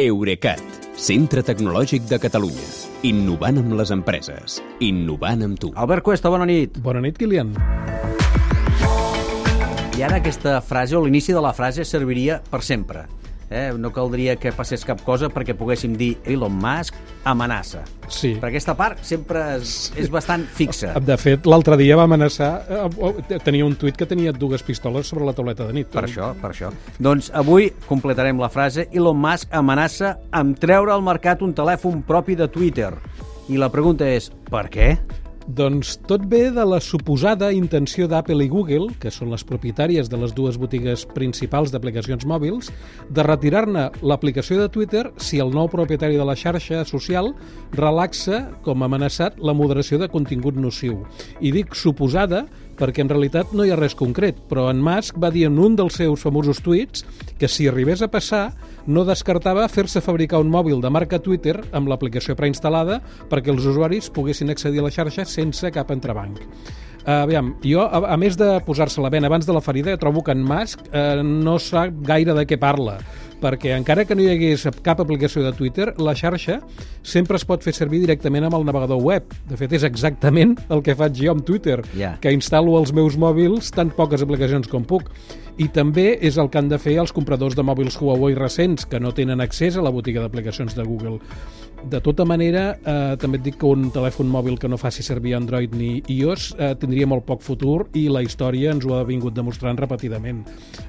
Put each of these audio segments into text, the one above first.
Eurecat, centre tecnològic de Catalunya. Innovant amb les empreses. Innovant amb tu. Albert Cuesta, bona nit. Bona nit, Kilian. I ara aquesta frase, o l'inici de la frase, serviria per sempre. Eh? No caldria que passés cap cosa perquè poguéssim dir Elon Musk amenaça. Sí. Per aquesta part sempre és, és bastant fixa. De fet, l'altre dia va amenaçar... eh, Tenia un tuit que tenia dues pistoles sobre la tauleta de nit. Per això, per això. Doncs avui completarem la frase Elon Musk amenaça amb treure al mercat un telèfon propi de Twitter. I la pregunta és, per què? Doncs tot ve de la suposada intenció d'Apple i Google, que són les propietàries de les dues botigues principals d'aplicacions mòbils, de retirar-ne l'aplicació de Twitter si el nou propietari de la xarxa social relaxa, com amenaçat, la moderació de contingut nociu. I dic suposada perquè en realitat no hi ha res concret, però en Musk va dir en un dels seus famosos tuits que si arribés a passar no descartava fer-se fabricar un mòbil de marca Twitter amb l'aplicació preinstal·lada perquè els usuaris poguessin accedir a la xarxa sense cap entrebanc. Uh, aviam, jo, a, a més de posar-se la vena abans de la ferida, trobo que en Musk uh, no sap gaire de què parla perquè encara que no hi hagués cap aplicació de Twitter, la xarxa sempre es pot fer servir directament amb el navegador web. De fet, és exactament el que faig jo amb Twitter, Ja. que instal·lo als meus mòbils tan poques aplicacions com puc. I també és el que han de fer els compradors de mòbils Huawei recents, que no tenen accés a la botiga d'aplicacions de Google. De tota manera, eh, també et dic que un telèfon mòbil que no faci servir Android ni iOS eh, tindria molt poc futur i la història ens ho ha vingut demostrant repetidament.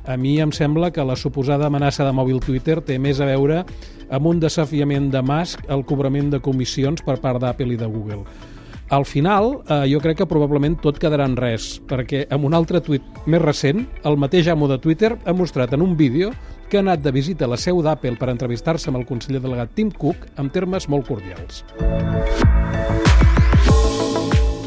A mi em sembla que la suposada amenaça de mòbil Twitter té més a veure amb un desafiament de Musk al cobrament de comissions per part d'Apple i de Google. Al final, eh, jo crec que probablement tot quedarà en res, perquè amb un altre tuit més recent, el mateix amo de Twitter ha mostrat en un vídeo que ha anat de visita a la seu d'Apple per entrevistar-se amb el conseller delegat Tim Cook en termes molt cordials.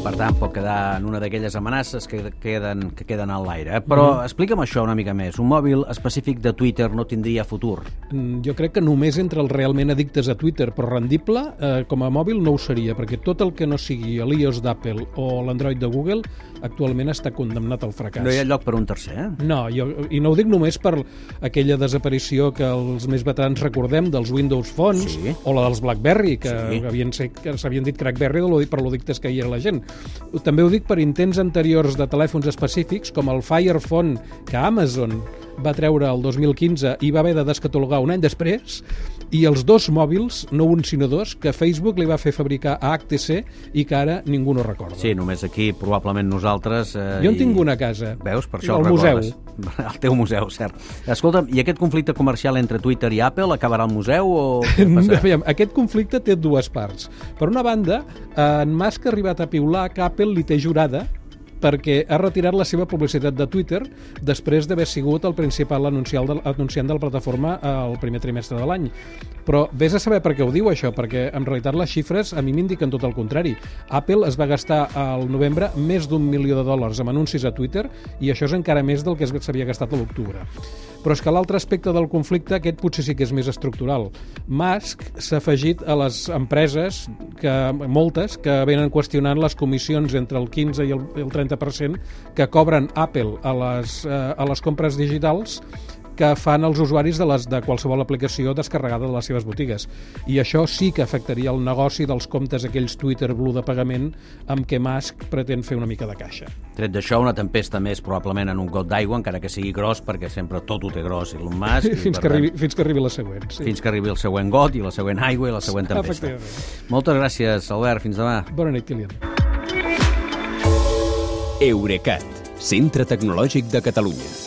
Per tant, pot quedar en una d'aquelles amenaces que queden, que queden a l'aire. Eh? Però explica'm això una mica més. Un mòbil específic de Twitter no tindria futur. Mm, Jo crec que només entre els realment addictes a Twitter, però rendible, eh, com a mòbil no ho seria, perquè tot el que no sigui l'iOS d'Apple o l'Android de Google actualment està condemnat al fracàs. No hi ha lloc per un tercer, eh? No, jo, i no ho dic només per aquella desaparició que els més veterans recordem dels Windows Phones Sí. o la dels BlackBerry, que Sí. s'havien dit Crackberry per lo dictes que hi era la gent. També ho dic per intents anteriors de telèfons específics, com el Fire Phone, que Amazon va treure el 2015 i va haver de descatalogar un any després, i els dos mòbils, no un sinó dos, que Facebook li va fer fabricar a HTC i que ara ningú no recorda. Sí, només aquí, probablement nosaltres... Eh, Jo en i- tinc una a casa. Veus? Per això Al el museu. Al teu museu, cert. Escolta'm, i aquest conflicte comercial entre Twitter i Apple acabarà al museu o què passarà? Aviam, aquest conflicte té dues parts. Per una banda, en Musk ha arribat a piular que Apple li té jurada perquè ha retirat la seva publicitat de Twitter després d'haver sigut el principal anunciant de, la plataforma al primer trimestre de l'any. Però vés a saber per què ho diu això, perquè en realitat les xifres a mi m'indiquen tot el contrari. Apple es va gastar al novembre més d'un milió de dòlars amb anuncis a Twitter i això és encara més del que s'havia gastat a l'octubre. Però és que l'altre aspecte del conflicte, aquest potser sí que és més estructural. Musk s'ha afegit a les empreses, que, moltes, que venen qüestionant les comissions entre el 15 i el, el 30% que cobren Apple a les, eh, a les compres digitals que fan els usuaris de, les, de qualsevol aplicació descarregada de les seves botigues. I això sí que afectaria el negoci dels comptes aquells Twitter Blue de pagament amb què Musk pretén fer una mica de caixa. Tret d'això, una tempesta més probablement en un got d'aigua, encara que sigui gros, perquè sempre tot ho té gros, Elon Musk. i, fins, que tant, arribi, fins que arribi la següent. Sí. fins que arribi el següent got i la següent aigua i la següent tempesta. Efectivament. Moltes gràcies, Albert. Fins demà. Bona nit, Kilian. Eurecat, centre tecnològic de Catalunya.